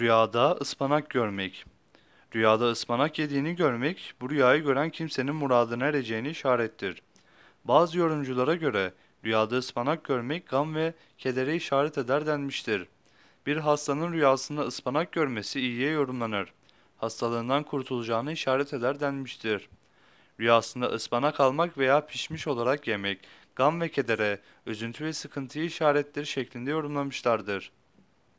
Rüyada ıspanak görmek. Rüyada ıspanak yediğini görmek, bu rüyayı gören kimsenin muradına ereceğini işarettir. Bazı yorumculara göre rüyada ıspanak görmek gam ve kedere işaret eder denmiştir. Bir hastanın rüyasında ıspanak görmesi iyiye yorumlanır. Hastalığından kurtulacağını işaret eder denmiştir. Rüyasında ıspanak almak veya pişmiş olarak yemek, gam ve kedere, üzüntü ve sıkıntıyı işarettir şeklinde yorumlamışlardır.